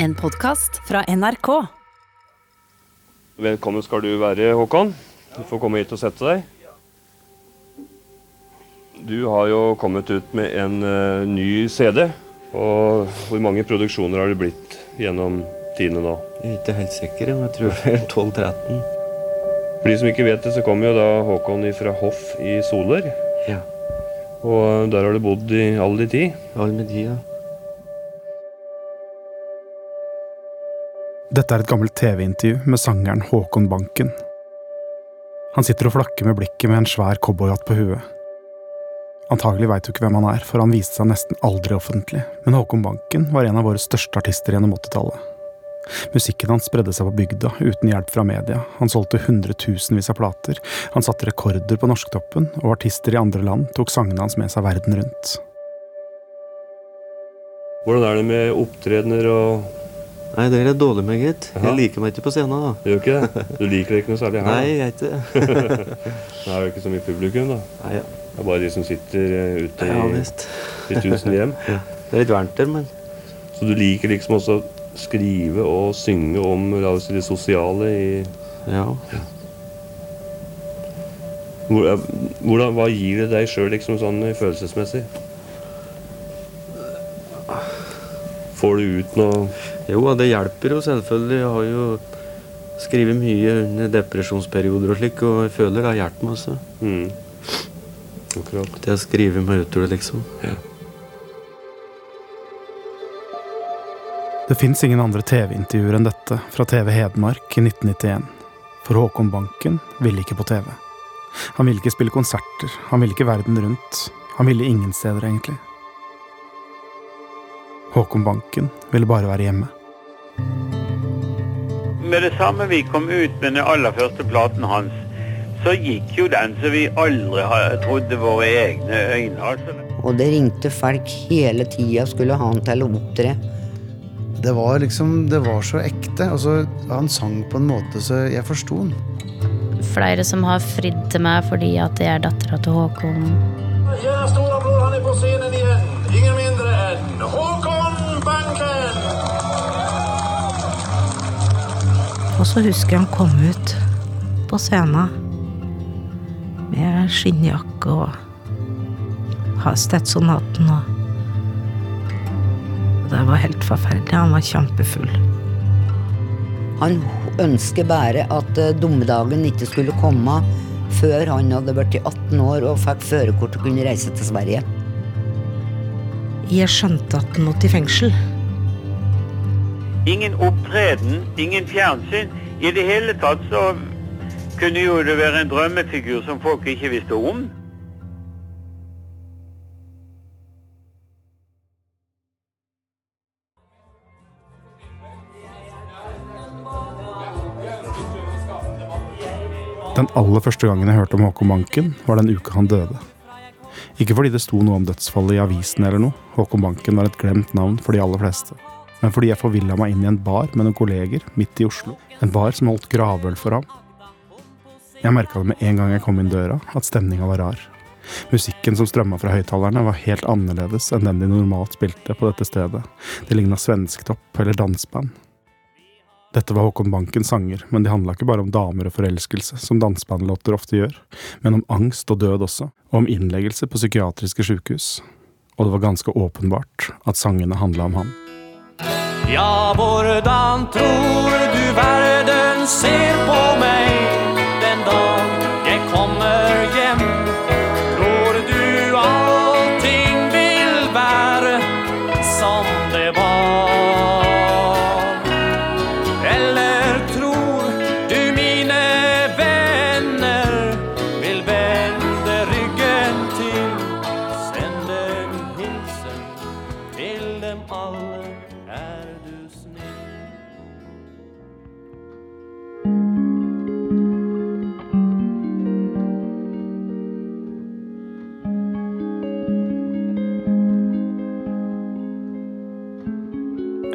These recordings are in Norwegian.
En podkast fra NRK. Velkommen skal du være, Håkon. Du får komme hit og sette deg. Du har jo kommet ut med en uh, ny CD. Og hvor mange produksjoner har det blitt gjennom tidene nå? Jeg er ikke helt sikker, men jeg tror det er 12-13. For de som ikke vet det, så kommer jo da Håkon fra Hoff i Soler. Ja. Og der har du bodd i all din tid. All med de, ja. Dette er et gammelt TV-intervju med sangeren Håkon Banken. Han sitter og flakker med blikket med en svær cowboyhatt på huet. Antagelig veit du ikke hvem han er, for han viste seg nesten aldri offentlig, men Håkon Banken var en av våre største artister gjennom 80-tallet. Musikken hans spredde seg på bygda, uten hjelp fra media, han solgte hundretusenvis av plater, han satte rekorder på norsktoppen, og artister i andre land tok sangene hans med seg verden rundt. Hvordan er det med opptredener og Nei, det er jeg dårlig med, gitt. Jeg liker meg ikke på scenen, da. Gjør ikke det? Du liker det ikke noe særlig her? Nei, jeg ikke det. Er jo ikke så mye publikum, da. Nei, ja. Det er bare de som sitter eh, ute i, ja, i tusen hjem. Ja. Det er litt varmt der, men Så du liker liksom også å skrive og synge om det sosiale i ja. eh, hvordan, Hva gir det deg sjøl liksom, sånn følelsesmessig? Får du ut noe Jo, det hjelper jo selvfølgelig. Jeg har jo skrevet mye under depresjonsperioder og slik, og jeg føler det har hjulpet meg også. mm. Akkurat. Til å skrive meg ut av det, liksom. Ja. Det fins ingen andre TV-intervjuer enn dette fra TV Hedmark i 1991. For Håkon Banken ville ikke på TV. Han ville ikke spille konserter, han ville ikke verden rundt. Han ville ingen steder, egentlig. Håkon Banken ville bare være hjemme. Med det samme vi kom ut med den aller første platen hans, så gikk jo den som vi aldri trodde våre egne øyne. Altså. Og det ringte folk hele tida skulle ha han til å opptre. Det var liksom, det var så ekte. Altså, han sang på en måte så jeg forsto han. Flere som har fridd til meg fordi at jeg er dattera til Håkon. Ja, Og så husker jeg han kom ut på scenen med skinnjakke og ha Stetsonhatten og Det var helt forferdelig. Han var kjempefull. Han ønsker bare at eh, dommedagen ikke skulle komme før han hadde blitt 18 år og fikk førerkort og kunne reise til Sverige. Jeg skjønte at han måtte i fengsel. Ingen opptreden, ingen fjernsyn. I det hele tatt så kunne jo det være en drømmefigur som folk ikke visste om. Den aller første gangen jeg hørte om Håkon Banken, var den uka han døde. Ikke fordi det sto noe om dødsfallet i avisen eller noe, Håkon Banken var et glemt navn for de aller fleste. Men fordi jeg forvilla meg inn i en bar med noen kolleger midt i Oslo. En bar som holdt gravøl for ham. Jeg merka det med en gang jeg kom inn døra, at stemninga var rar. Musikken som strømma fra høyttalerne, var helt annerledes enn den de normalt spilte på dette stedet. Det ligna svensktopp eller danseband. Dette var Håkon Bankens sanger, men de handla ikke bare om damer og forelskelse, som dansebandlåter ofte gjør, men om angst og død også, og om innleggelse på psykiatriske sjukehus. Og det var ganske åpenbart at sangene handla om han. Ja, hvordan tror du verden ser på meg den dag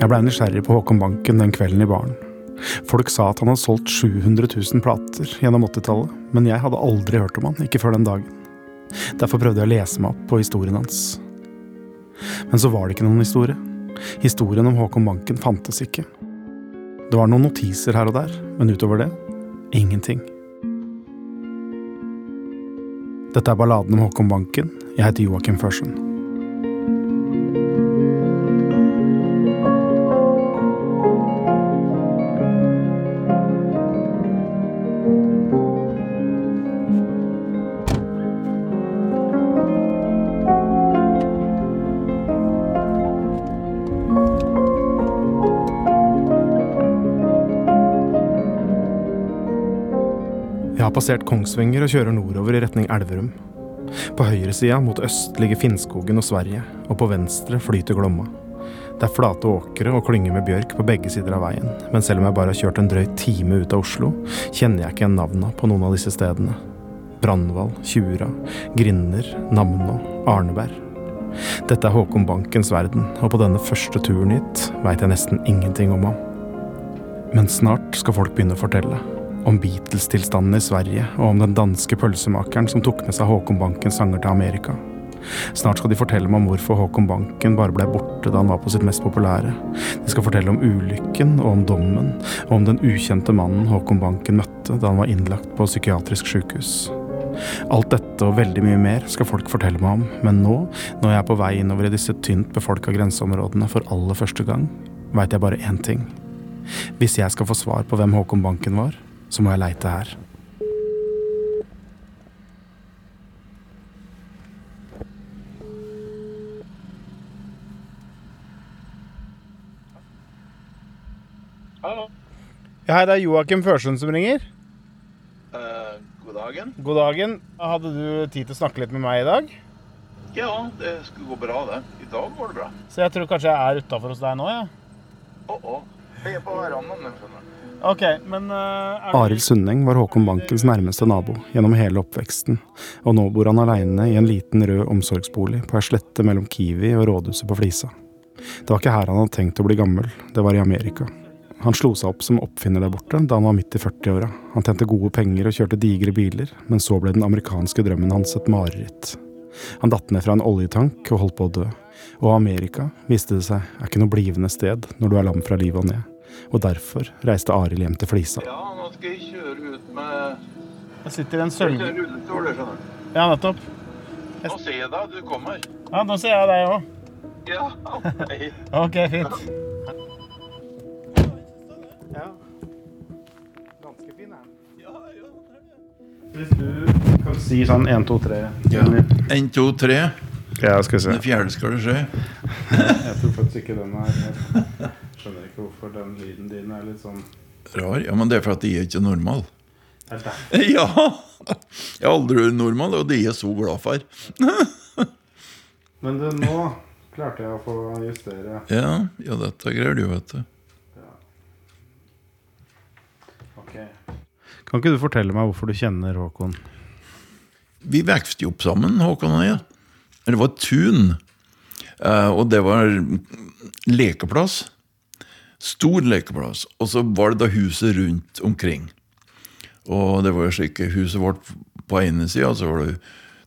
Jeg blei nysgjerrig på Håkon Banken den kvelden i baren. Folk sa at han hadde solgt 700 000 plater gjennom 80-tallet, men jeg hadde aldri hørt om han, ikke før den dagen. Derfor prøvde jeg å lese meg opp på historien hans. Men så var det ikke noen historie. Historien om Håkon Banken fantes ikke. Det var noen notiser her og der, men utover det ingenting. Dette er balladen om Håkon Banken. Jeg heter Joakim Førsen. Har passert Kongsvinger og kjører nordover i retning Elverum. På høyresida mot øst ligger Finnskogen og Sverige, og på venstre flyter Glomma. Det er flate åkre og klynger med bjørk på begge sider av veien, men selv om jeg bare har kjørt en drøy time ut av Oslo, kjenner jeg ikke igjen navna på noen av disse stedene. Brandval, Tjura, Grinner, Namno, Arneberg. Dette er Håkon Bankens verden, og på denne første turen hit veit jeg nesten ingenting om ham. Men snart skal folk begynne å fortelle. Om Beatles-tilstanden i Sverige, og om den danske pølsemakeren som tok med seg Håkon Bankens sanger til Amerika. Snart skal de fortelle meg om hvorfor Håkon Banken bare ble borte da han var på sitt mest populære. De skal fortelle om ulykken og om dommen, og om den ukjente mannen Håkon Banken møtte da han var innlagt på psykiatrisk sykehus. Alt dette og veldig mye mer skal folk fortelle meg om, men nå, når jeg er på vei innover i disse tynt befolka grenseområdene for aller første gang, veit jeg bare én ting. Hvis jeg skal få svar på hvem Håkon Banken var, så må jeg leite her. Hallo. Ja, hei, det er Joakim Førsund som ringer. Uh, god dagen. God dagen. Hadde du tid til å snakke litt med meg i dag? Ja, det skulle gå bra, det. I dag går det bra. Så jeg tror kanskje jeg er utafor hos deg nå, jeg. Å, å. Jeg er på verandaen, skjønner skjønner. Ok, men uh, Arild Sundeng var Håkon Bankens nærmeste nabo gjennom hele oppveksten, og nå bor han aleine i en liten rød omsorgsbolig på ei slette mellom Kiwi og rådhuset på Flisa. Det var ikke her han hadde tenkt å bli gammel, det var i Amerika. Han slo seg opp som oppfinner der borte da han var midt i 40-åra. Han tjente gode penger og kjørte digre biler, men så ble den amerikanske drømmen hans et mareritt. Han datt ned fra en oljetank og holdt på å dø. Og Amerika, viste det seg, er ikke noe blivende sted når du er lam fra livet og ned. Og derfor reiste Arild hjem til Flisa. Ja, nå skal jeg kjøre ut med Jeg sitter i en Jeg sølv... kjører rullestol, det skjønner du. Ja, nettopp. Nå ser jeg deg, du kommer. Ja, nå ser jeg deg òg. Ja. Ok, fint. Ja. Ganske fin, den. Hvis du kan si sånn 1, 2, 3 Ja. En, to, tre. Ja, skal vi se. Den fjerde skal det skje. Jeg tror faktisk ikke den er skjønner ikke hvorfor den lyden din er litt sånn Rar. Ja, men det er for at de er ikke normal. Ja! Jeg har aldri vært normal, og det er jeg så glad for. Men du, nå klarte jeg å få justere Ja, ja dette greier du, vet du. Ok. Kan ikke du fortelle meg hvorfor du kjenner Håkon? Vi vokste jo opp sammen, Håkon og jeg. Det var et tun. eh, Og det var lekeplass. Stor lekeplass. Og så var det da huset rundt omkring. Og det var jo slik huset vårt på ene sida, så var det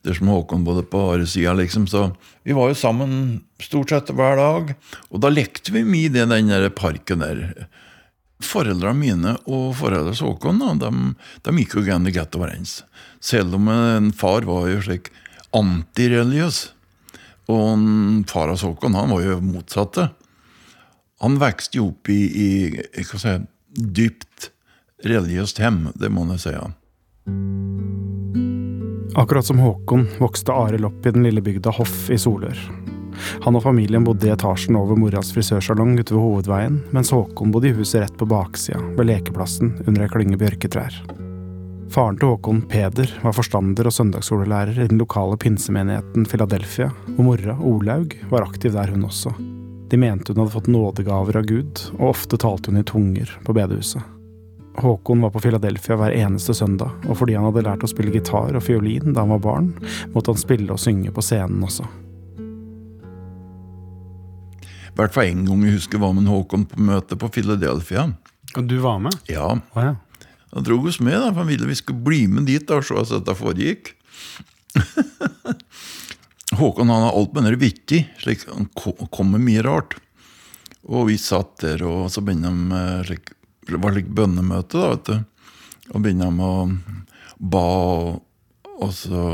det som Håkon bodde på andre sida, liksom. Så vi var jo sammen stort sett hver dag. Og da lekte vi mye i den der parken der. Foreldrene mine og foreldrene Håkon da, de, de gikk jo gjerne godt overens. Selv om en far var jo slik antireligiøs. Og Faras Håkon han var jo motsatte. Han vokste jo opp i, i si, dypt religiøst hjem, det må jeg si. Akkurat som Håkon vokste Arild opp i den lille bygda Hoff i Solør. Han og familien bodde i etasjen over moras frisørsalong ute ved hovedveien, mens Håkon bodde i huset rett på baksida, ved lekeplassen under ei klynge bjørketrær. Faren til Håkon, Peder, var forstander og søndagsskolelærer i den lokale pinsemenigheten Philadelphia, og mora, Olaug, var aktiv der hun også. De mente hun hadde fått nådegaver av Gud, og ofte talte hun i tunger på bedehuset. Håkon var på Philadelphia hver eneste søndag, og fordi han hadde lært å spille gitar og fiolin da han var barn, måtte han spille og synge på scenen også. I hvert fall en gang jeg husker var med Håkon på møte på Philadelphia. Og du var med? Ja. Oh, ja. Han dro oss med, da, for han ville vi skulle bli med dit da, og se hvordan dette foregikk. Håkon han har alt med det vittig, slik han kommer kom med mye rart. Og vi satt der, og så begynte de med slik, Det var slik bønnemøte, da, vet du. Og begynte de å ba, og så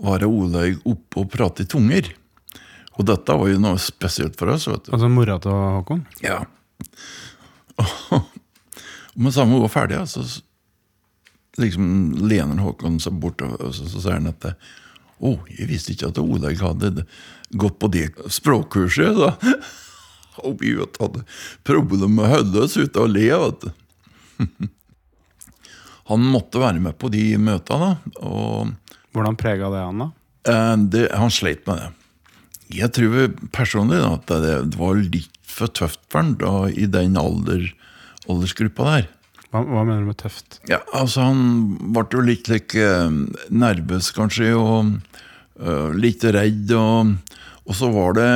var det Olaug oppe og prate i tunger. Og dette var jo noe spesielt for oss. vet du. Altså mora til Håkon? Ja. Og med samme hun var ferdig, så liksom lener Håkon seg bort, og så, så sier han at Å, jeg visste ikke at Olaug hadde gått på det språkkurset. da. Og vi hadde problemer med å holde oss ute og le. vet du. Han måtte være med på de møtene. og Hvordan prega det han, da? Eh, det, han sleit med det. Jeg tror personlig da, at det, det var litt for tøft for han da, i den alder, aldersgruppa der. Hva, hva mener du med tøft? Ja, altså Han ble jo litt like, eh, nervøs, kanskje, og uh, litt redd. Og, og så var det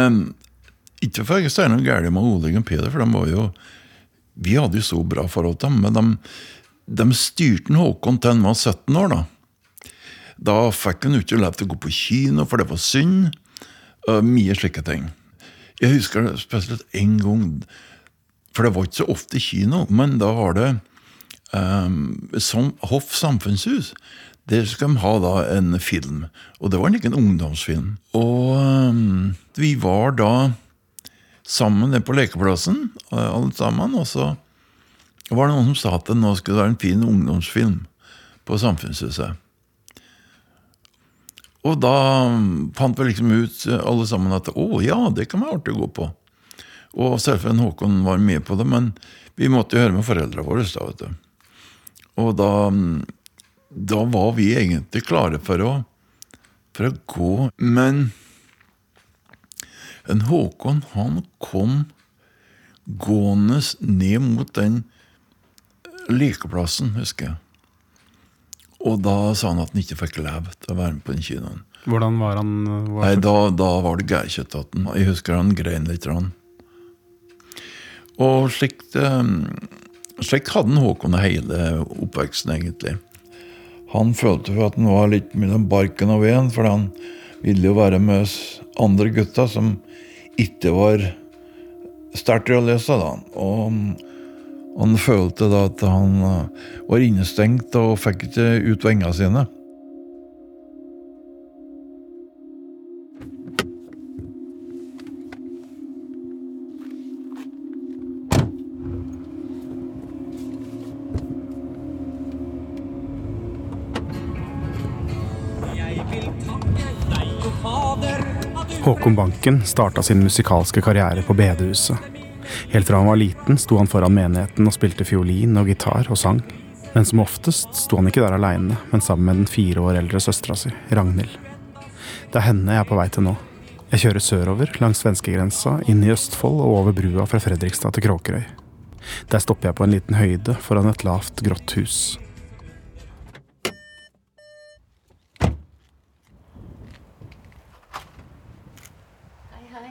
Ikke for at det er noe galt med Ole og Peder, for de var jo Vi hadde jo så bra forhold til dem, men de, de styrte Håkon til han var 17 år. da. Da fikk han ikke lov til å gå på kino, for det var synd. Og mye slike ting. Jeg husker spesielt en gang, for det var ikke så ofte kino, men da var det um, som Hoff samfunnshus. Der skal de ha da en film, og det var ikke en ungdomsfilm. Og um, vi var da sammen på lekeplassen, alle sammen, og så var det noen som sa at det nå skulle være en fin ungdomsfilm på Samfunnshuset. Og da fant vi liksom ut alle sammen at å ja, det kan være artig å gå på. Og selvfølgelig Håkon var med på det, men vi måtte jo høre med foreldrene våre. da, vet du. Og da, da var vi egentlig klare for å, for å gå. Men en Håkon, han kom gående ned mot den lekeplassen, husker jeg. Og da sa han at han ikke fikk lov til å være med på den kinoen. Hvordan var han? Var Nei, da, da var det gærkjøttaten. Jeg husker han grein litt. Rann. Og slikt slik hadde Håkon hele oppveksten, egentlig. Han følte at han var litt mellom barken og veden, for han ville jo være med oss andre gutta som ikke var sterkt religiøse. da. Og han følte da at han var innestengt og fikk ikke ut vengene sine. Banken starta sin musikalske karriere på bedehuset. Helt fra han var liten, sto han foran menigheten og spilte fiolin og gitar og sang. Men som oftest sto han ikke der aleine, men sammen med den fire år eldre søstera si, Ragnhild. Det er henne jeg er på vei til nå. Jeg kjører sørover, langs svenskegrensa, inn i Østfold og over brua fra Fredrikstad til Kråkerøy. Der stopper jeg på en liten høyde foran et lavt, grått hus.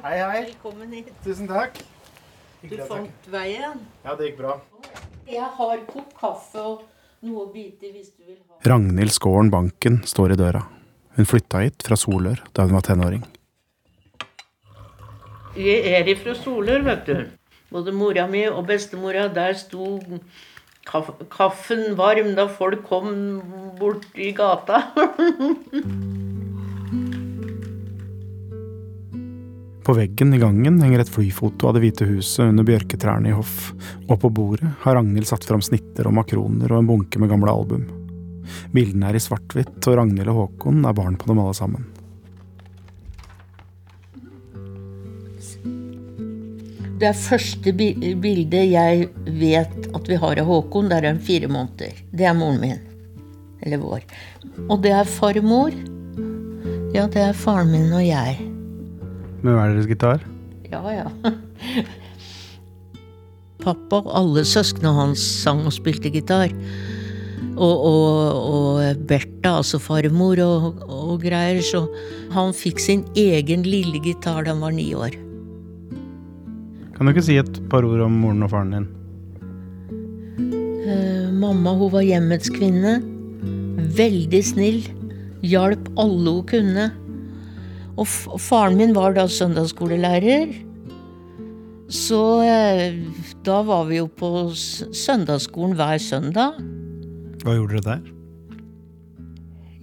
Hei, hei. Velkommen hit. Tusen takk. Du fant veien? Ja, det gikk bra. Jeg har kokt kaffe og noe å bite hvis du vil ha. Ragnhild Skåren Banken står i døra. Hun flytta hit fra Solør da hun var tenåring. Jeg er ifra Solør, vet du. Både mora mi og bestemora, der sto kaffen varm da folk kom bort i gata. På veggen i gangen henger et flyfoto av Det hvite huset under bjørketrærne i hoff, og på bordet har Ragnhild satt fram snitter og makroner og en bunke med gamle album. Bildene er i svart-hvitt, og Ragnhild og Håkon er barn på dem alle sammen. Det første bildet jeg vet at vi har av Håkon. Der er han fire måneder. Det er moren min. Eller vår. Og det er farmor. Ja, det er faren min og jeg. Med hver deres gitar? Ja, ja. Pappa og alle søsknene hans sang og spilte gitar. Og, og, og Bertha, altså farmor og, og greier, så han fikk sin egen lille gitar da han var ni år. Kan du ikke si et par ord om moren og faren din? Eh, mamma hun var hjemmets kvinne. Veldig snill. Hjalp alle hun kunne. Og faren min var da søndagsskolelærer. Så eh, da var vi jo på søndagsskolen hver søndag. Hva gjorde dere der?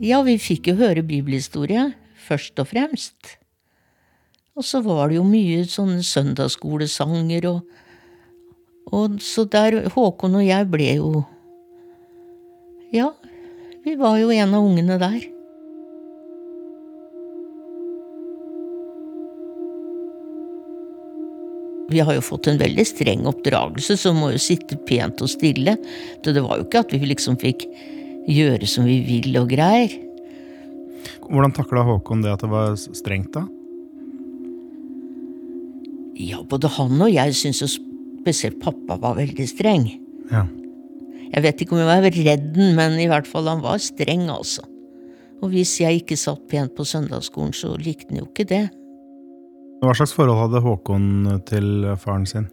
Ja, vi fikk jo høre bibelhistorie, først og fremst. Og så var det jo mye sånne søndagsskolesanger og Og så der Håkon og jeg ble jo Ja, vi var jo en av ungene der. Vi har jo fått en veldig streng oppdragelse, så må jo sitte pent og stille. Så det var jo ikke at vi liksom fikk gjøre som vi vil og greier. Hvordan takla Håkon det at det var strengt, da? Ja, både han og jeg syns jo spesielt pappa var veldig streng. Ja. Jeg vet ikke om jeg var redd den, men i hvert fall han var streng, altså. Og hvis jeg ikke satt pent på søndagsskolen, så likte han jo ikke det. Hva slags forhold hadde Håkon til faren sin?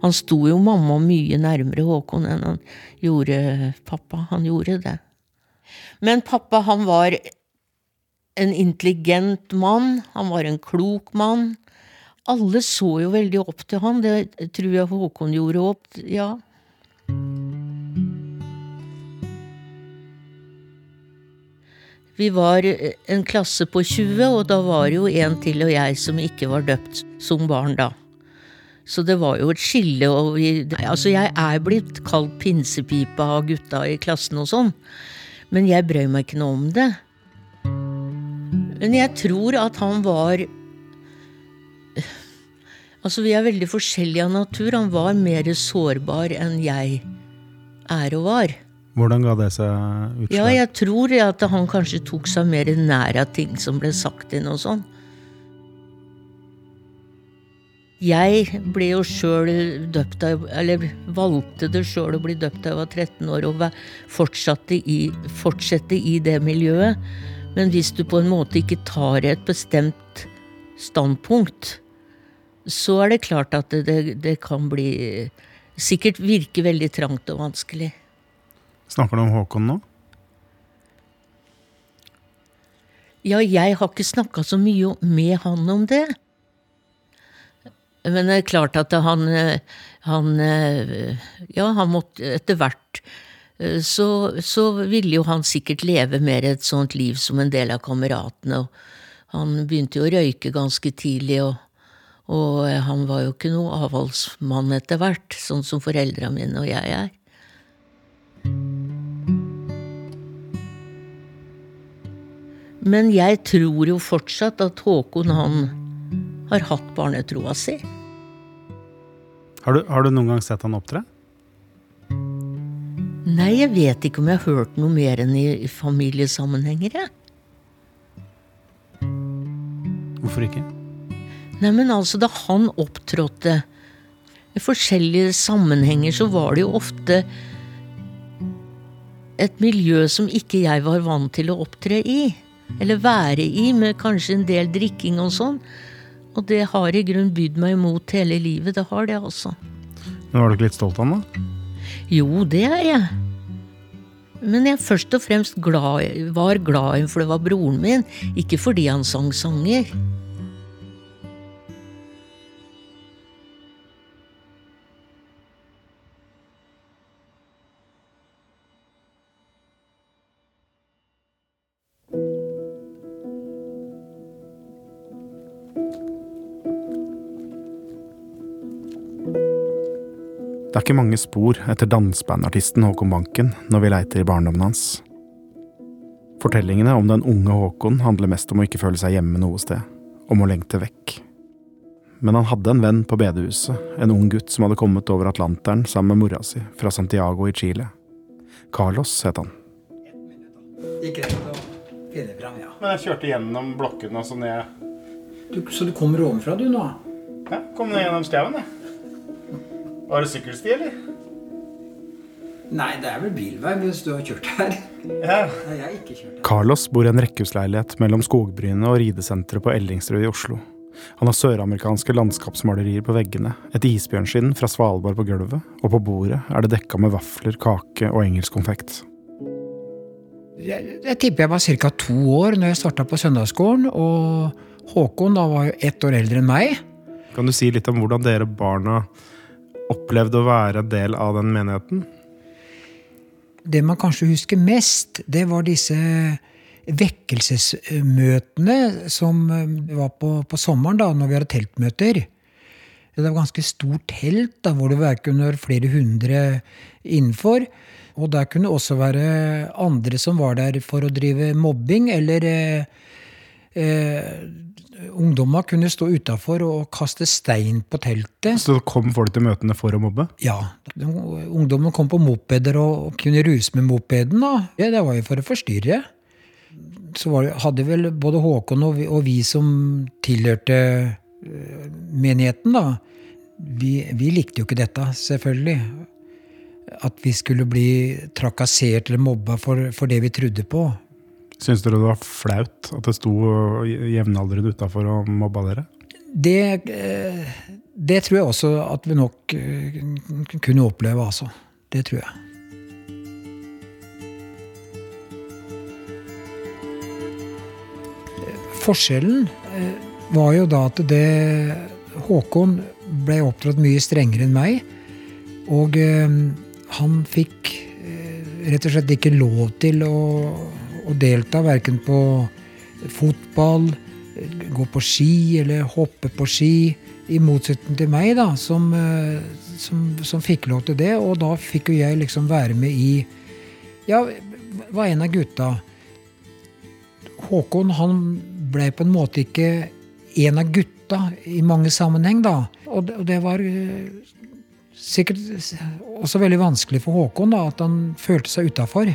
Han sto jo mamma mye nærmere Håkon enn han gjorde pappa. Han gjorde det. Men pappa, han var en intelligent mann. Han var en klok mann. Alle så jo veldig opp til han. Det tror jeg Håkon gjorde opp, ja. Vi var en klasse på 20, og da var det jo en til og jeg som ikke var døpt som barn da. Så det var jo et skille, og vi Altså, jeg er blitt kalt pinsepipa av gutta i klassen og sånn, men jeg brøy meg ikke noe om det. Men jeg tror at han var Altså, vi er veldig forskjellige av natur. Han var mer sårbar enn jeg er og var. Hvordan ga det seg utslag? Ja, jeg tror at han kanskje tok seg mer nær av ting som ble sagt inn og sånn. Jeg ble jo sjøl døpt av Eller valgte det sjøl å bli døpt da jeg var 13 år, og fortsatte i, fortsette i det miljøet. Men hvis du på en måte ikke tar et bestemt standpunkt, så er det klart at det, det, det kan bli Sikkert virke veldig trangt og vanskelig. Snakker du om Håkon nå? Ja, jeg har ikke snakka så mye med han om det. Men det er klart at han Han Ja, han måtte etter hvert så, så ville jo han sikkert leve mer et sånt liv som en del av kameratene. Og han begynte jo å røyke ganske tidlig, og, og han var jo ikke noe avholdsmann etter hvert, sånn som foreldra mine og jeg er. Men jeg tror jo fortsatt at Håkon han har hatt barnetroa si. Har du, har du noen gang sett han opptre? Nei, jeg vet ikke om jeg har hørt noe mer enn i familiesammenhenger, jeg. Hvorfor ikke? Nei, men altså, da han opptrådte i forskjellige sammenhenger, så var det jo ofte et miljø som ikke jeg var vant til å opptre i. Eller være i, med kanskje en del drikking og sånn. Og det har i grunn bydd meg imot hele livet. Det har det, altså. Men Var du ikke litt stolt av han, da? Jo, det er jeg. Men jeg først og fremst glad, var glad i ham for det var broren min, ikke fordi han sang sanger. Ikke mange spor etter dansebandartisten Håkon Banken når vi leiter i barndommen hans. Fortellingene om den unge Håkon handler mest om å ikke føle seg hjemme noe sted, om å lengte vekk. Men han hadde en venn på bedehuset, en ung gutt som hadde kommet over Atlanteren sammen med mora si fra Santiago i Chile. Carlos het han. Gikk rett og finne fram, ja. Men jeg kjørte gjennom blokkene og så ned Du, så du kommer ovenfra, du, nå? Ja, kom ned gjennom skauen, jeg. Var det sykkelsti, eller? Nei, det er vel bilvei hvis du har kjørt her. Ja. Nei, jeg har ikke kjørt her. Carlos bor i en rekkehusleilighet mellom skogbrynet og ridesenteret på Ellingsrud i Oslo. Han har søramerikanske landskapsmalerier på veggene, et isbjørnskinn fra Svalbard på gulvet, og på bordet er det dekka med vafler, kake og engelsk konfekt. Jeg, jeg tipper jeg var ca. to år når jeg starta på søndagsskolen. Og Håkon da var jo ett år eldre enn meg. Kan du si litt om hvordan dere barna opplevde å være del av den menigheten? Det man kanskje husker mest, det var disse vekkelsesmøtene som eh, var på, på sommeren, da, når vi hadde teltmøter. Det var ganske stort telt da, hvor det kunne være flere hundre innenfor. Og der kunne også være andre som var der for å drive mobbing, eller eh, eh, ungdommer kunne stå utafor og kaste stein på teltet. Så kom folk til møtene for å mobbe? Ja. Ungdommen kom på mopeder og kunne ruse med mopeden. da. Ja, det var jo for å forstyrre. Så var, hadde vel både Håkon og vi, og vi som tilhørte uh, menigheten, da vi, vi likte jo ikke dette, selvfølgelig. At vi skulle bli trakassert eller mobba for, for det vi trodde på. Syns dere det var flaut at det sto jevnaldrende utafor og mobba dere? Det, eh, det, tror jeg også at vi nok eh, kunne oppleve, altså. Det tror jeg. Forskjellen eh, var jo da at det Håkon ble oppdratt mye strengere enn meg. Og han fikk rett og slett ikke lov til å å delta verken på fotball, gå på ski eller hoppe på ski. I motsetning til meg, da, som, eh, som, som, fikk lov til det. Og da fikk jo jeg liksom være med i Ja, var en av gutta. Håkon han ble på en måte ikke en av gutta i mange sammenheng, da. Og det, og det var eh, sikkert også veldig vanskelig for Håkon da, at han følte seg utafor.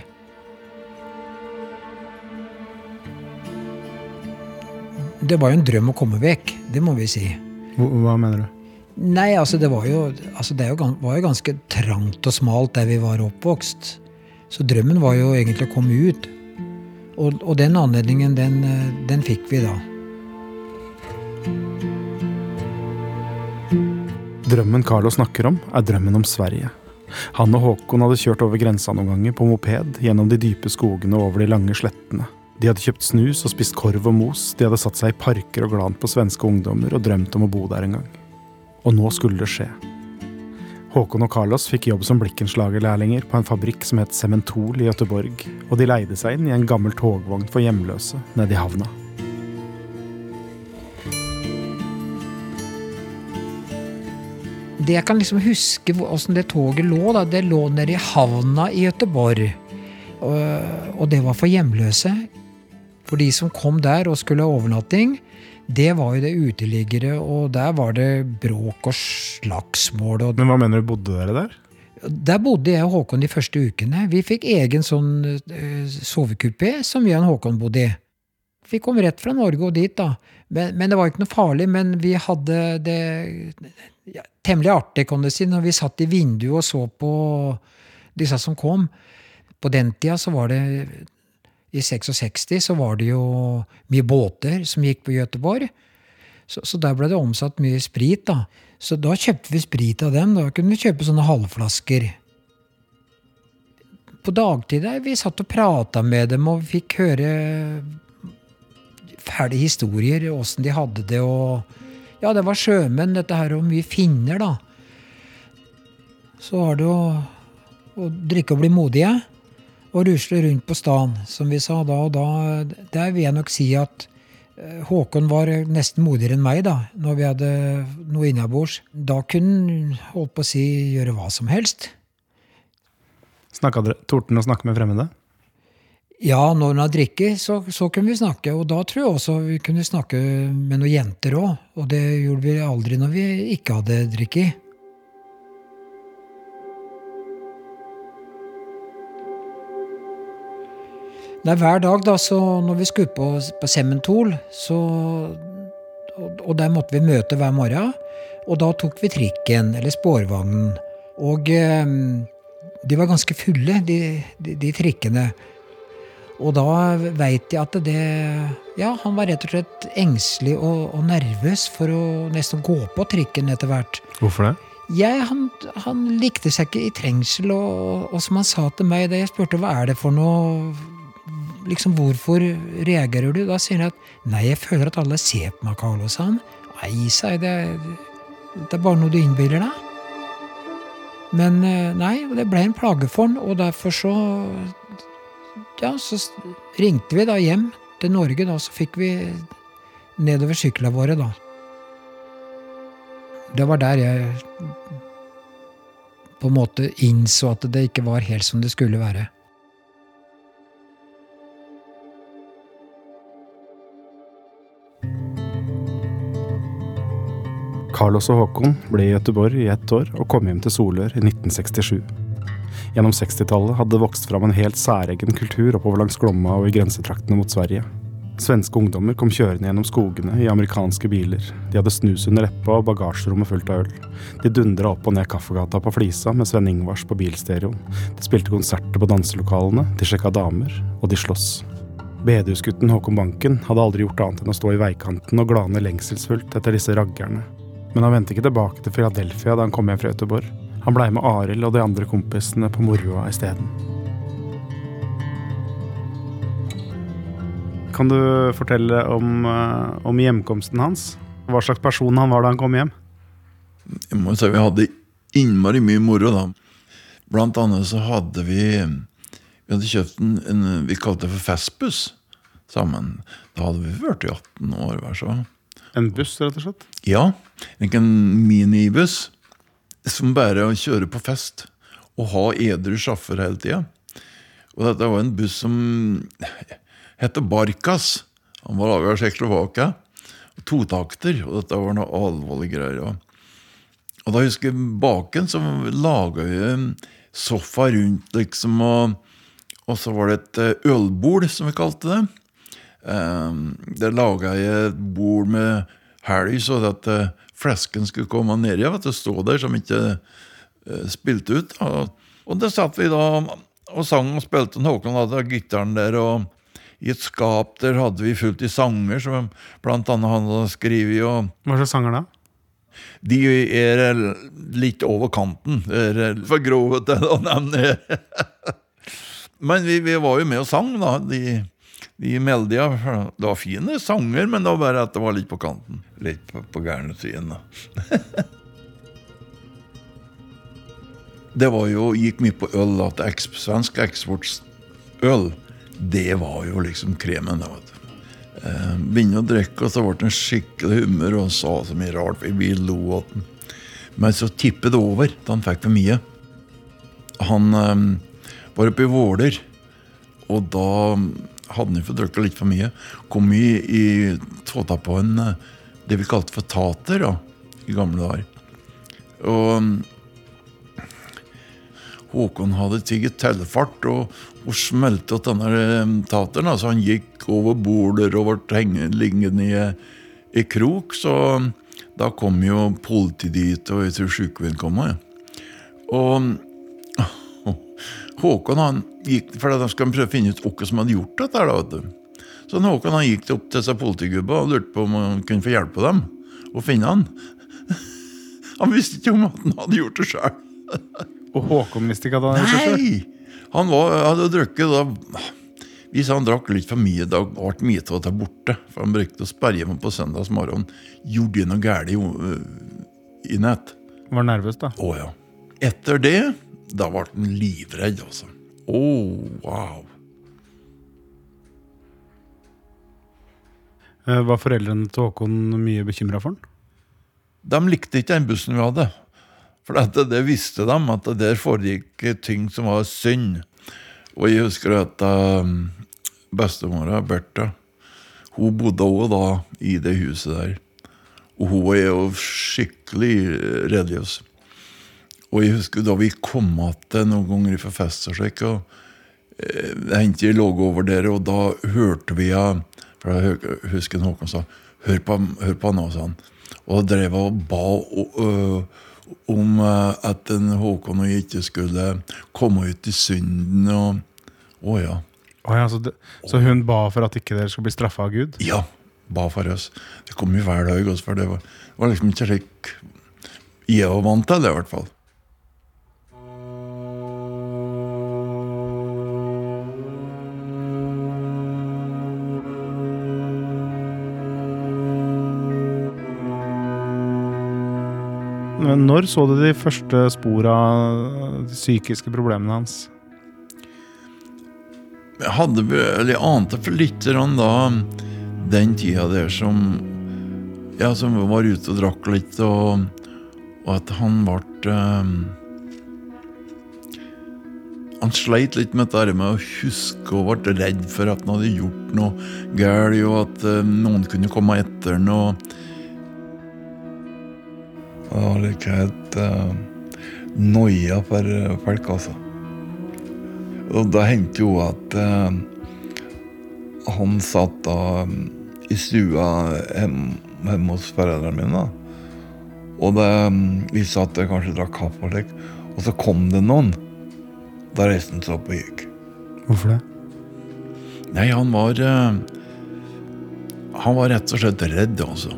Det var jo en drøm å komme vekk. Det må vi si. Hva mener du? Nei, altså det var jo, altså det var jo ganske trangt og smalt der vi var oppvokst. Så drømmen var jo egentlig å komme ut. Og, og den anledningen, den, den fikk vi da. Drømmen Carlo snakker om, er drømmen om Sverige. Han og Håkon hadde kjørt over grensa noen ganger på moped gjennom de dype skogene og over de lange slettene. De hadde kjøpt snus og spist korv og mos, de hadde satt seg i parker og glant på svenske ungdommer og drømt om å bo der en gang. Og nå skulle det skje. Håkon og Carlos fikk jobb som blikkenslagerlærlinger på en fabrikk som het Sementol i Göteborg, og de leide seg inn i en gammel togvogn for hjemløse nede i havna. Det jeg kan liksom huske åssen det toget lå, da, det lå nede i havna i Göteborg. Og, og det var for hjemløse. For de som kom der og skulle ha overnatting, det var jo det uteliggere, og der var det bråk og slagsmål. Og Men hva mener du, bodde dere der? Der bodde jeg og Håkon de første ukene. Vi fikk egen sånn uh, sovekupé som vi og Håkon bodde i. Vi kom rett fra Norge og dit, da. Men, men det var ikke noe farlig. Men vi hadde det ja, temmelig artig, kan du si, når vi satt i vinduet og så på disse som kom. På den tida så var det i 66 så var det jo mye båter som gikk på Gøteborg. Så, så, der ble det omsatt mye sprit. da. Så da kjøpte vi sprit av dem. Da kunne vi kjøpe sånne halvflasker. På dagtid der, vi satt og prata med dem, og fikk høre fæle historier, åssen de hadde det. og Ja, det var sjømenn, dette her, og mye finner, da. Så var det å, å drikke og bli modige og rusle rundt på stan, som vi sa da. Og da der vil jeg nok si at eh, Håkon var nesten modigere enn meg da, når vi hadde noe innabords. Da kunne han holdt på å si gjøre hva som helst. Snakka dere Torde å snakke med fremmede? Ja, når han har drikket, så, så, kunne vi snakke. Og da tror jeg også vi kunne snakke med noen jenter òg. Og det gjorde vi aldri når vi ikke hadde drikket. Nei, hver dag, da, så når vi skulle på, på Sementol, så og, og der måtte vi møte hver morgen. Og da tok vi trikken, eller spårvognen. Og eh, de var ganske fulle, de, de, de trikkene. Og da veit jeg at det Ja, han var rett og slett engstelig og, og nervøs for å nesten gå på trikken etter hvert. Hvorfor det? Jeg, han, han, likte seg ikke i trengsel, og, og, som han sa til meg da jeg spurte hva er det for noe liksom, Hvorfor reagerer du? Da sier han at nei, jeg føler at alle ser på meg, Carlo, sa han. Nei, sa jeg, det, det er bare noe du innbiller deg. Men eh, nei, det ble en plage for han, og derfor så Ja, så ringte vi da hjem til Norge, da, så fikk vi nedover syklene våre, da. Det var der jeg på en måte innså at det ikke var helt som det skulle være. Carlos og Håkon ble i Göteborg i ett år og kom hjem til Solør i 1967. Gjennom 60-tallet hadde det vokst fram en helt særegen kultur oppover langs Glomma og i grensetraktene mot Sverige. Svenske ungdommer kom kjørende gjennom skogene i amerikanske biler. De hadde snus under leppa og bagasjerommet fullt av øl. De dundra opp og ned Kaffegata på Flisa med Sven Ingvars på bilstereoen. De spilte konserter på danselokalene, de sjekka damer, og de sloss. Bedehusgutten Håkon Banken hadde aldri gjort annet enn å stå i veikanten og glane lengselsfullt etter disse raggerne. Men han vendte ikke tilbake til Philadelphia da han kom hjem fra Göteborg. Han blei med Arild og de andre kompisene på moroa isteden. Kan du fortelle om, eh, om hjemkomsten hans? Hva slags person han var da han kom hjem? Jeg må jo si vi hadde innmari mye moro da. Blant annet så hadde vi Vi hadde kjøpt en, en vi kalte det for Fastbuss sammen. Da hadde vi vært i 18 år hver så. En buss, rett og slett? Ja. En minibuss som bare kjører på fest og har edru sjåfør hele tida. Og dette var en buss som het Barkas. Han var laga av Tsjekkoslovakia. Totakter, og dette var noe alvorlig greier. Og, og da husker jeg baken så laga jeg sofa rundt, liksom, og, og så var det et ølbol, ølbord, som vi kalte det. Um, der laga jeg et bord med helg, så at uh, flesken skulle komme ned igjen. Vet det stå der som ikke uh, spilte ut. Og, og der satt vi da og sang og spilte. Håkon hadde gitaren der, og i et skap der hadde vi fullt i sanger som blant annet han hadde skrevet. Og Hva slags sanger da? de er eh, litt over kanten. Det er eh, for grove til å nevne. Men vi, vi var jo med og sang, da. De, de melodiene. Det var fine sanger, men det var bare at det var litt på kanten. Litt på, på gærne siden, da. det var jo, gikk mye på øl. At eks, svensk eksportøl, det var jo liksom kremen. da, vet du. Eh, Begynte å drikke, og så ble det en skikkelig humør og sa så mye rart. Vi lo av den. Men så tippet det over da han fikk for mye. Han eh, var oppe i Våler, og da hadde han fått drukket litt for mye. Kom i, i tåta på en eh, det vi kalte for tater da, i gamle dager. Og mm, Håkon hadde tigget tellefart og, og smelte til denne eh, tateren. Altså han gikk over border og ble liggende i, i krok. Så da kom jo politiet dit, og jeg tror sykehusveien kom òg. Og Håkon han gikk, for da skal han prøve å finne ut hvem som hadde gjort dette. da, vet du. Så han Håkon han gikk opp til disse politigubba og lurte på om han kunne få hjelpe dem å finne han. Han visste ikke om at han hadde gjort det sjøl. Og Håkon visste ikke at han hadde gjort det sjøl? Han var, hadde drukket da Hvis han drakk litt for mye, da ble mye av det borte. For han brukte å sperre hjemme på søndagsmorgen. Gjorde de noe galt i, i nett? Var nervøs, da. Å ja. Etter det, da ble han livredd, altså. Å, wow. Eh, Var foreldrene til Håkon mye bekymra for han? De likte ikke den bussen vi hadde. For at det visste de, at det der foregikk ting som var synd. Og jeg husker at um, bestemora, Bertha, hun bodde også da i det huset der. Og hun er jo skikkelig religiøs. Og jeg husker da vi kom igjen noen ganger fra fest og slik, og eh, det hendte jeg lå over der, og da hørte vi ja, For jeg husker Håkon sa 'Hør på, hør på nå', sa han. Og da drev jeg og ba o- om ø, at den Håkon og jeg ikke skulle komme ut i synden. og Å ja. Oh, ja, så, det, så hun ba for at ikke dere skulle bli straffa av Gud? Ja, ba for oss. Det kom jo hver dag, også, for det var, det var liksom ikke slik jeg var vant til det, i hvert fall. Når så du de første spor av de psykiske problemene hans? Jeg hadde vel, jeg ante for litt da den tida der som Ja, som var ute og drakk litt, og, og at han ble eh, Han sleit litt med dette med å huske og ble redd for at han hadde gjort noe galt, og at eh, noen kunne komme etter han. og Han har ikke helt uh, noia for eh, folk, altså. Og da hendte jo at uh, han satt da mm, i stua hjemme, hjemme hos foreldrene mine. da. Og det, vi satt der kanskje drakk kaffe og slik, og så kom det noen. Da reiste han seg opp og gikk. Hvorfor det? Nei, han var uh, Han var rett og slett redd, altså.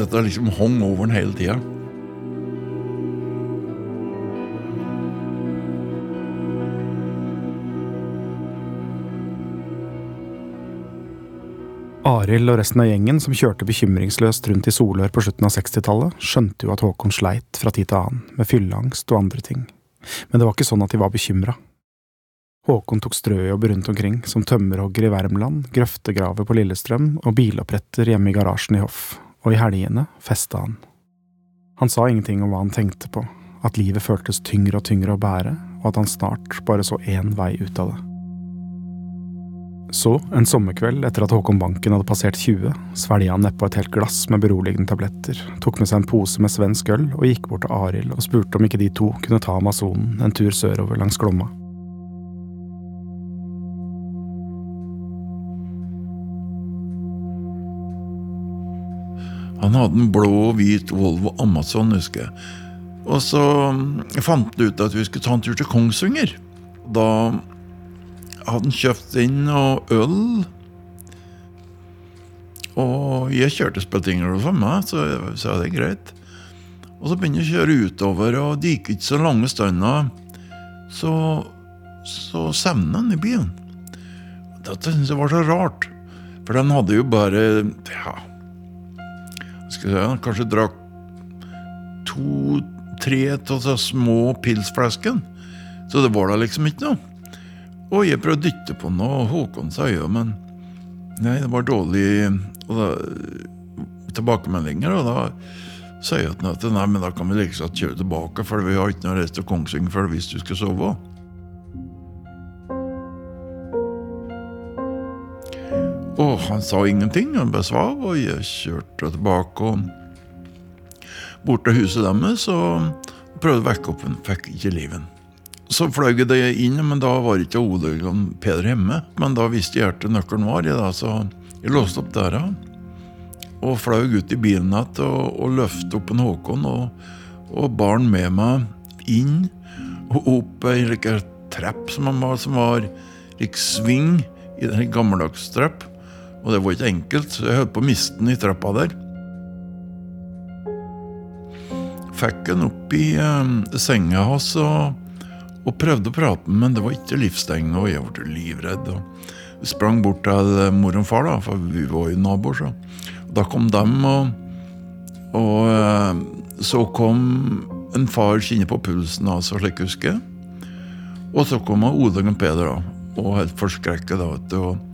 Dette liksom hang over den hele tida. Arild og resten av gjengen som kjørte bekymringsløst rundt i Solør på slutten av 60-tallet, skjønte jo at Håkon sleit fra tid til annen med fylleangst og andre ting. Men det var ikke sånn at de var bekymra. Håkon tok strøjobb rundt omkring, som tømmerhogger i Värmland, grøftegraver på Lillestrøm og biloppretter hjemme i garasjen i Hoff, og i helgene festa han. Han sa ingenting om hva han tenkte på, at livet føltes tyngre og tyngre å bære, og at han snart bare så én vei ut av det. Så, en sommerkveld etter at Håkon Banken hadde passert 20, svelga han nedpå et helt glass med beroligende tabletter, tok med seg en pose med svensk øl og gikk bort til Arild og spurte om ikke de to kunne ta Amazonen en tur sørover langs Glomma. Han hadde en blå og hvit Volvo Amazon, husker jeg. Og så mm, fant han ut at vi skulle ta en tur til Kongsvinger. Da hadde han kjøpt inn noe øl. Og jeg kjørte spettinger for meg, så jeg sa det er greit. Og så begynte jeg å kjøre utover, og det gikk ikke så lange stunder. Så, så sovna han i bilen. Dette syntes jeg var så rart. For den hadde jo bare ja, skal jeg kanskje drakk to-tre av de små pilsflaskene. Så det var da liksom ikke noe. Og jeg prøvde å dytte på noe, og Håkon sa ja, men nei, det var dårlig da, tilbakemeldinger. Og da sa jeg at nei, men da kan vi liksom kjøre tilbake, for vi har ikke noe reist til Kongsvinger før hvis du skal sove. Og han sa ingenting, han bare svav, og jeg kjørte tilbake og bort til huset deres og prøvde å vekke opp, men fikk ikke liven. Så fløy jeg det inn, men da var ikke Ole og Peder hjemme. Men da visste jeg hvor nøkkelen var, jeg da, så jeg låste opp døra. Og fløy ut i bilen igjen og, og løftet opp en Håkon og, og bar med meg inn og opp ei like, trapp som, var, som var like, sving i den gammeldags trapp. Og det var ikke enkelt, så jeg holdt på å miste den i trappa der. Fikk den opp i eh, senga hans og, og prøvde å prate med men det var ikke livstegn, og jeg ble livredd. og Sprang bort til eh, mor og far, da, for vi var jo naboer. Så. Da kom dem, og, og eh, så kom en far kinne på pulsen hans, slik husker. Og så kom Ole og Peder, da, og helt forskrekket. da, vet du, og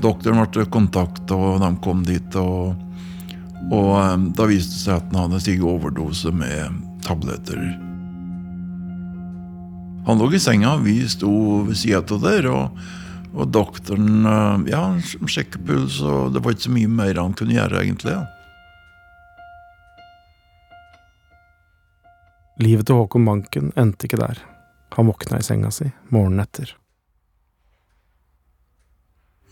Doktoren ble kontakta, og de kom dit. Og, og um, da viste det seg at han hadde stiget overdose med tabletter. Han lå i senga, vi sto ved sida av der, og, og doktoren ja, sjekka puls, og det var ikke så mye mer han kunne gjøre, egentlig. Livet til Håkon Banken endte ikke der. Han våkna i senga si morgenen etter.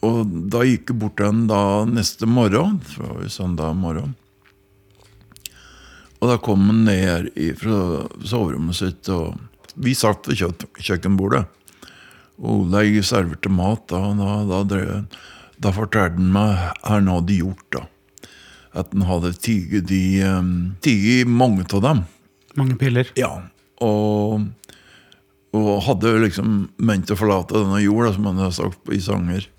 Og da gikk jeg bort til han da neste morgen, det var jo søndag morgen. Og da kom han ned fra soverommet sitt, og vi satt ved kjø kjøkkenbordet. Og Oleg serverte mat, da, da, da, drev, da fortalte han meg hva han hadde gjort. da. At han hadde tiget i, tiget mange av dem. Mange piller? Ja. Og, og hadde liksom ment å forlate denne jorda, som han hadde sagt i sanger.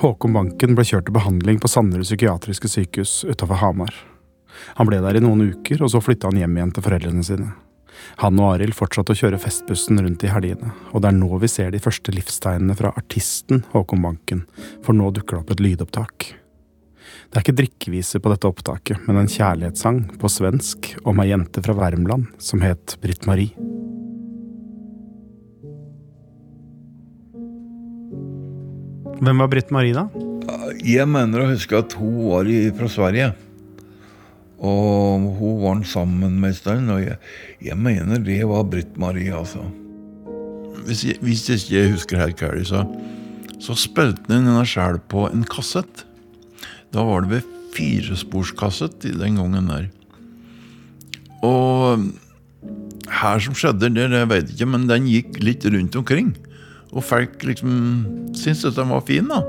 Håkon Banken ble kjørt til behandling på Sanderud psykiatriske sykehus utafor Hamar. Han ble der i noen uker, og så flytta han hjem igjen til foreldrene sine. Han og Arild fortsatte å kjøre festbussen rundt i helgene, og det er nå vi ser de første livstegnene fra artisten Håkon Banken, for nå dukker det opp et lydopptak. Det er ikke drikkeviser på dette opptaket, men en kjærlighetssang på svensk om ei jente fra Värmland som het Britt-Marie. Hvem var Britt-Marie, da? Jeg mener å huske at hun var fra Sverige. Og hun var sammen med en stund, og jeg, jeg mener det var Britt-Marie, altså. Hvis jeg, hvis jeg ikke husker helt galt, så, så spilte hun denne sjæl på en kassett. Da var det ved firesporskassett i den gangen der. Og her som skjedde, det, det vet jeg ikke, men den gikk litt rundt omkring. Og folk liksom syntes den var fin, da.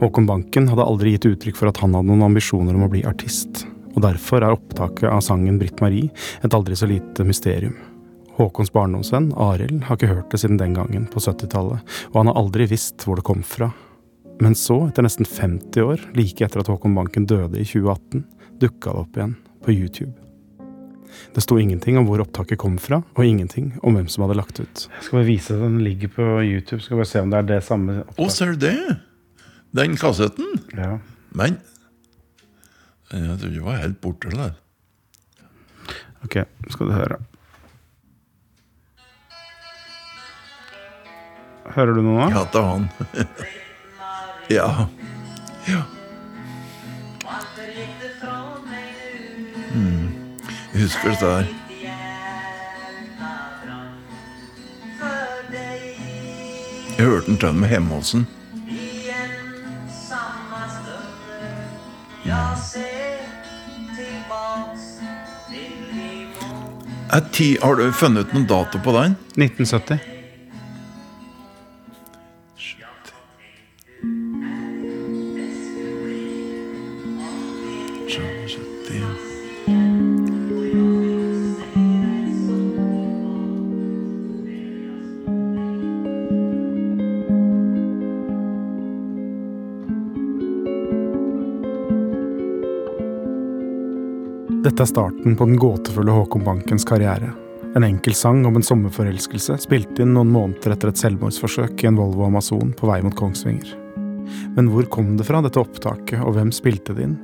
Håkon Banken hadde aldri gitt uttrykk for at han hadde noen ambisjoner om å bli artist, og derfor er opptaket av sangen Britt-Marie et aldri så lite mysterium. Håkons barndomsvenn, Arild, har ikke hørt det siden den gangen, på 70-tallet, og han har aldri visst hvor det kom fra. Men så, etter nesten 50 år, like etter at Håkon Banken døde i 2018, dukka det opp igjen, på YouTube. Det sto ingenting om hvor opptaket kom fra, og ingenting om hvem som hadde lagt ut. Jeg skal bare vise at den ligger på YouTube. Skal bare se om det er det samme Å, ser du det? Den kassetten? Ja. Men Jeg trodde det var helt borte. Eller? Ok, skal du høre. Hører du noe nå? Ja, det er han. ja. ja. Mm. Jeg husker dette her. Jeg hørte den til med. Er ti, har du funnet ut noen dato på den? 1970. Dette er starten på den gåtefulle Håkon Bankens karriere. En enkel sang om en sommerforelskelse spilt inn noen måneder etter et selvmordsforsøk i en Volvo Amazon på vei mot Kongsvinger. Men hvor kom det fra, dette opptaket, og hvem spilte det inn?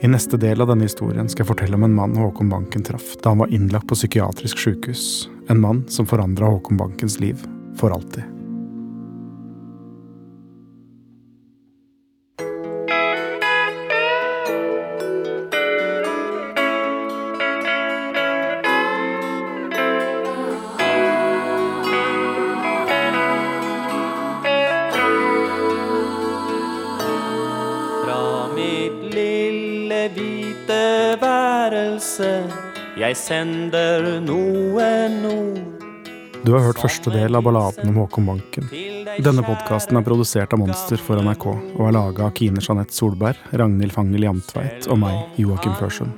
I neste del av denne historien skal jeg fortelle om en mann Håkon Banken traff da han var innlagt på psykiatrisk sykehus. En mann som forandra Håkon Bankens liv for alltid. Lille hvite værelse jeg sender noen ord. Du har hørt første del av balladen om Håkon Banken. Denne podkasten er produsert av Monster for NRK og er laga av Kine Jeanette Solberg, Ragnhild Fangel Jamtveit og meg, Joakim Førsund.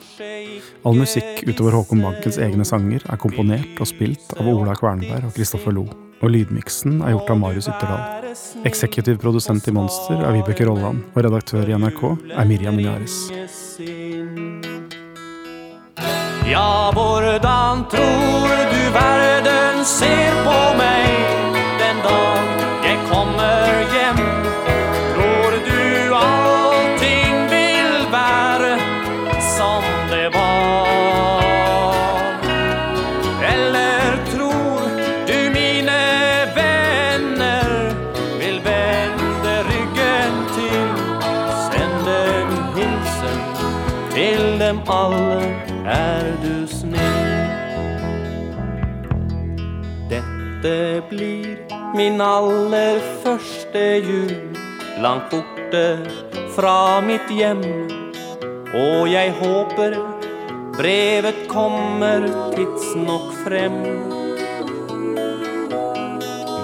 All musikk utover Håkon Bankens egne sanger er komponert og spilt av Ola Kvernberg og Kristoffer Lo, og lydmiksen er gjort av Marius Ytterdal. Eksekutiv produsent i Monster er Vibeke Rolland, og redaktør i NRK er Miriam Minyaris. Ja, hvordan tror du verden ser på meg min aller første jul, langt borte fra mitt hjem. Og jeg håper brevet kommer tidsnok frem.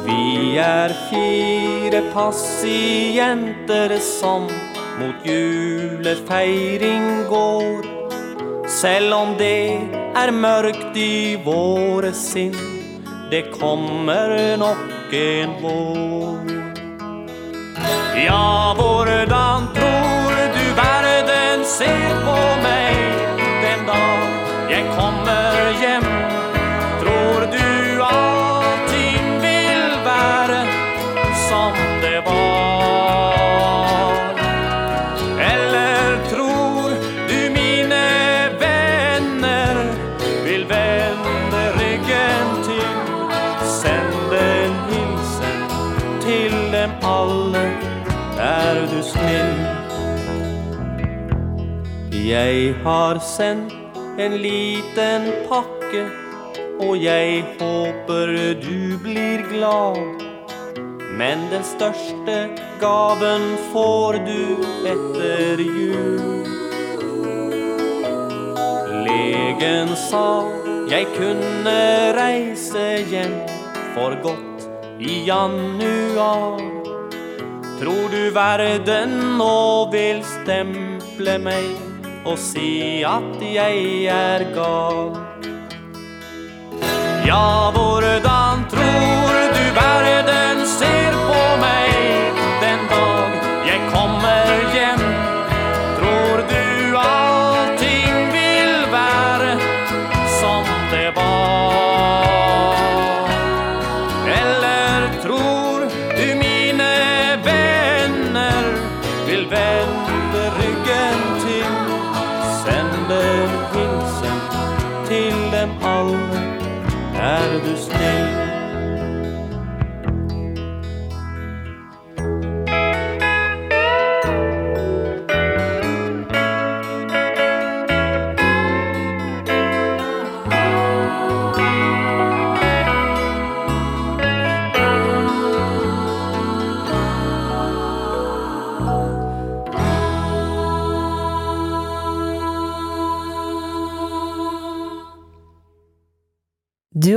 Vi er fire pasienter som mot julefeiring går. Selv om det er mørkt i våre sinn, det kommer nok en vår. Ja, hvordan tror du verden ser på meg Jeg har sendt en liten pakke, og jeg håper du blir glad. Men den største gaven får du etter jul. Legen sa jeg kunne reise hjem for godt i januar. Tror du verden nå vil stemple meg og si at jeg er gal? Ja, hvordan tror du verden